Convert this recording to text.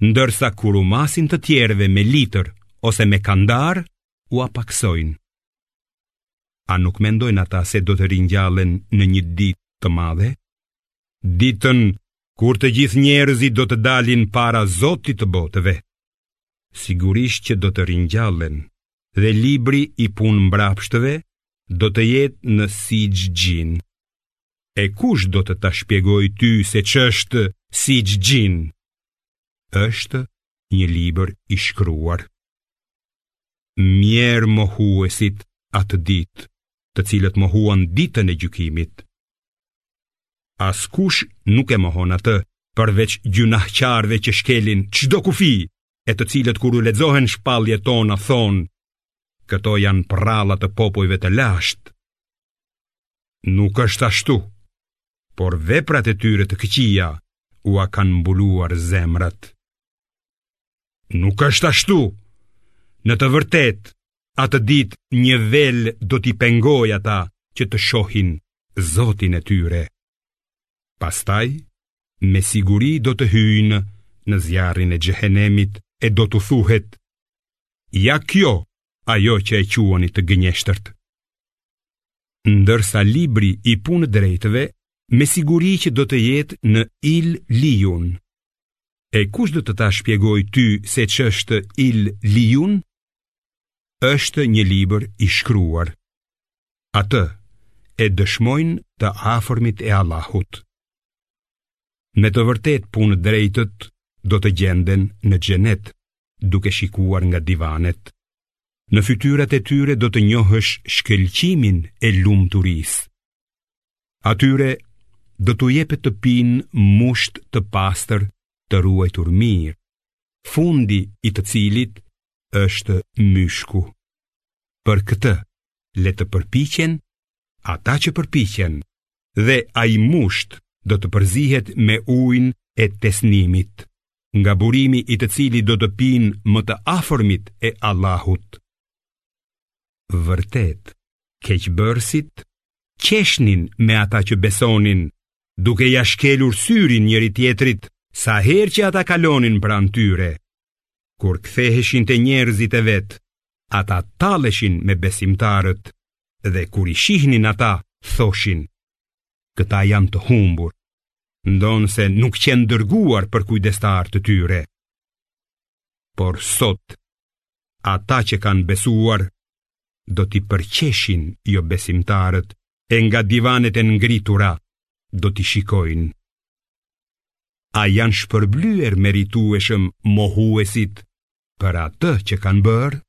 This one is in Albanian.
ndërsa kur u masin të tjerëve me litër ose me kandar ua pakësojnë. A nuk mendojnë ata se do të ringjallen në një ditë të madhe? Ditën kur të gjithë njerëzit do të dalin para Zotit të botëve. Sigurisht që do të ringjallen dhe libri i punëmbrapshtëve do të jetë në Sixhxhin. E kush do të ta shpjegojë ty se ç'është Sixhxhin? Është një libër i shkruar. Mjerë mohuesit atë ditë, të cilët mohuan ditën e gjykimit. Askush nuk e mohon atë, përveç gjynahqarëve që shkelin çdo kufi, e të cilët kur u lexohen shpalljet tona thonë, këto janë përralla të popujve të lashtë, Nuk është ashtu, por veprat e tyre të këqija ua kanë mbuluar zemrat. Nuk është ashtu, në të vërtetë, atë ditë një vel do t'i pengojë ata që të shohin Zotin e tyre. Pastaj, me siguri do të hyjnë në zjarrin e Xhehenemit e do t'u thuhet, ja kjo ajo që e quani të gënjeshtërt. Ndërsa libri i punëdrejtëve me siguri që do të jetë në Il-lijun. E kush do të ta shpjegojë ty se ç'është Il-lijun? Është një libër i shkruar. Atë e dëshmojnë të afërmit e Allahut. Me të vërtetë punëdrejtët do të gjenden në Xhenet, duke shikuar nga divanet. Në fytyrat e tyre do të njohësh shkëlqimin e lumturisë. Atyre do t'u jepet të pinë musht të pastër të ruajtur mirë, fundi i të cilit është myshku. Për këtë, le të përpiqen, ata që përpiqen, dhe ai musht do të përzihet me ujin e Tesnimit, nga burimi i të cilit do të pinë më të afërmit e Allahut. Vërtet, keqbërësit, qeshnin me ata që besonin, duke ia shkelur syrin njëri-tjetrit, sa herë që ata kalonin pranë tyre. kur ktheheshin te njerëzit e vet, ata talleshin me besimtarët dhe kur i shihnin ata, thoshin: Këta janë të humbur, ndonëse nuk qenë dërguar për kujdestarë të tyre. Por sot, ata që kanë besuar, do t'i përqeshin jobesimtarët, e nga divanet e ngritura, do t'i shikojnë. a janë shpërblyer meritueshëm mohuesit për atë që kanë bërë?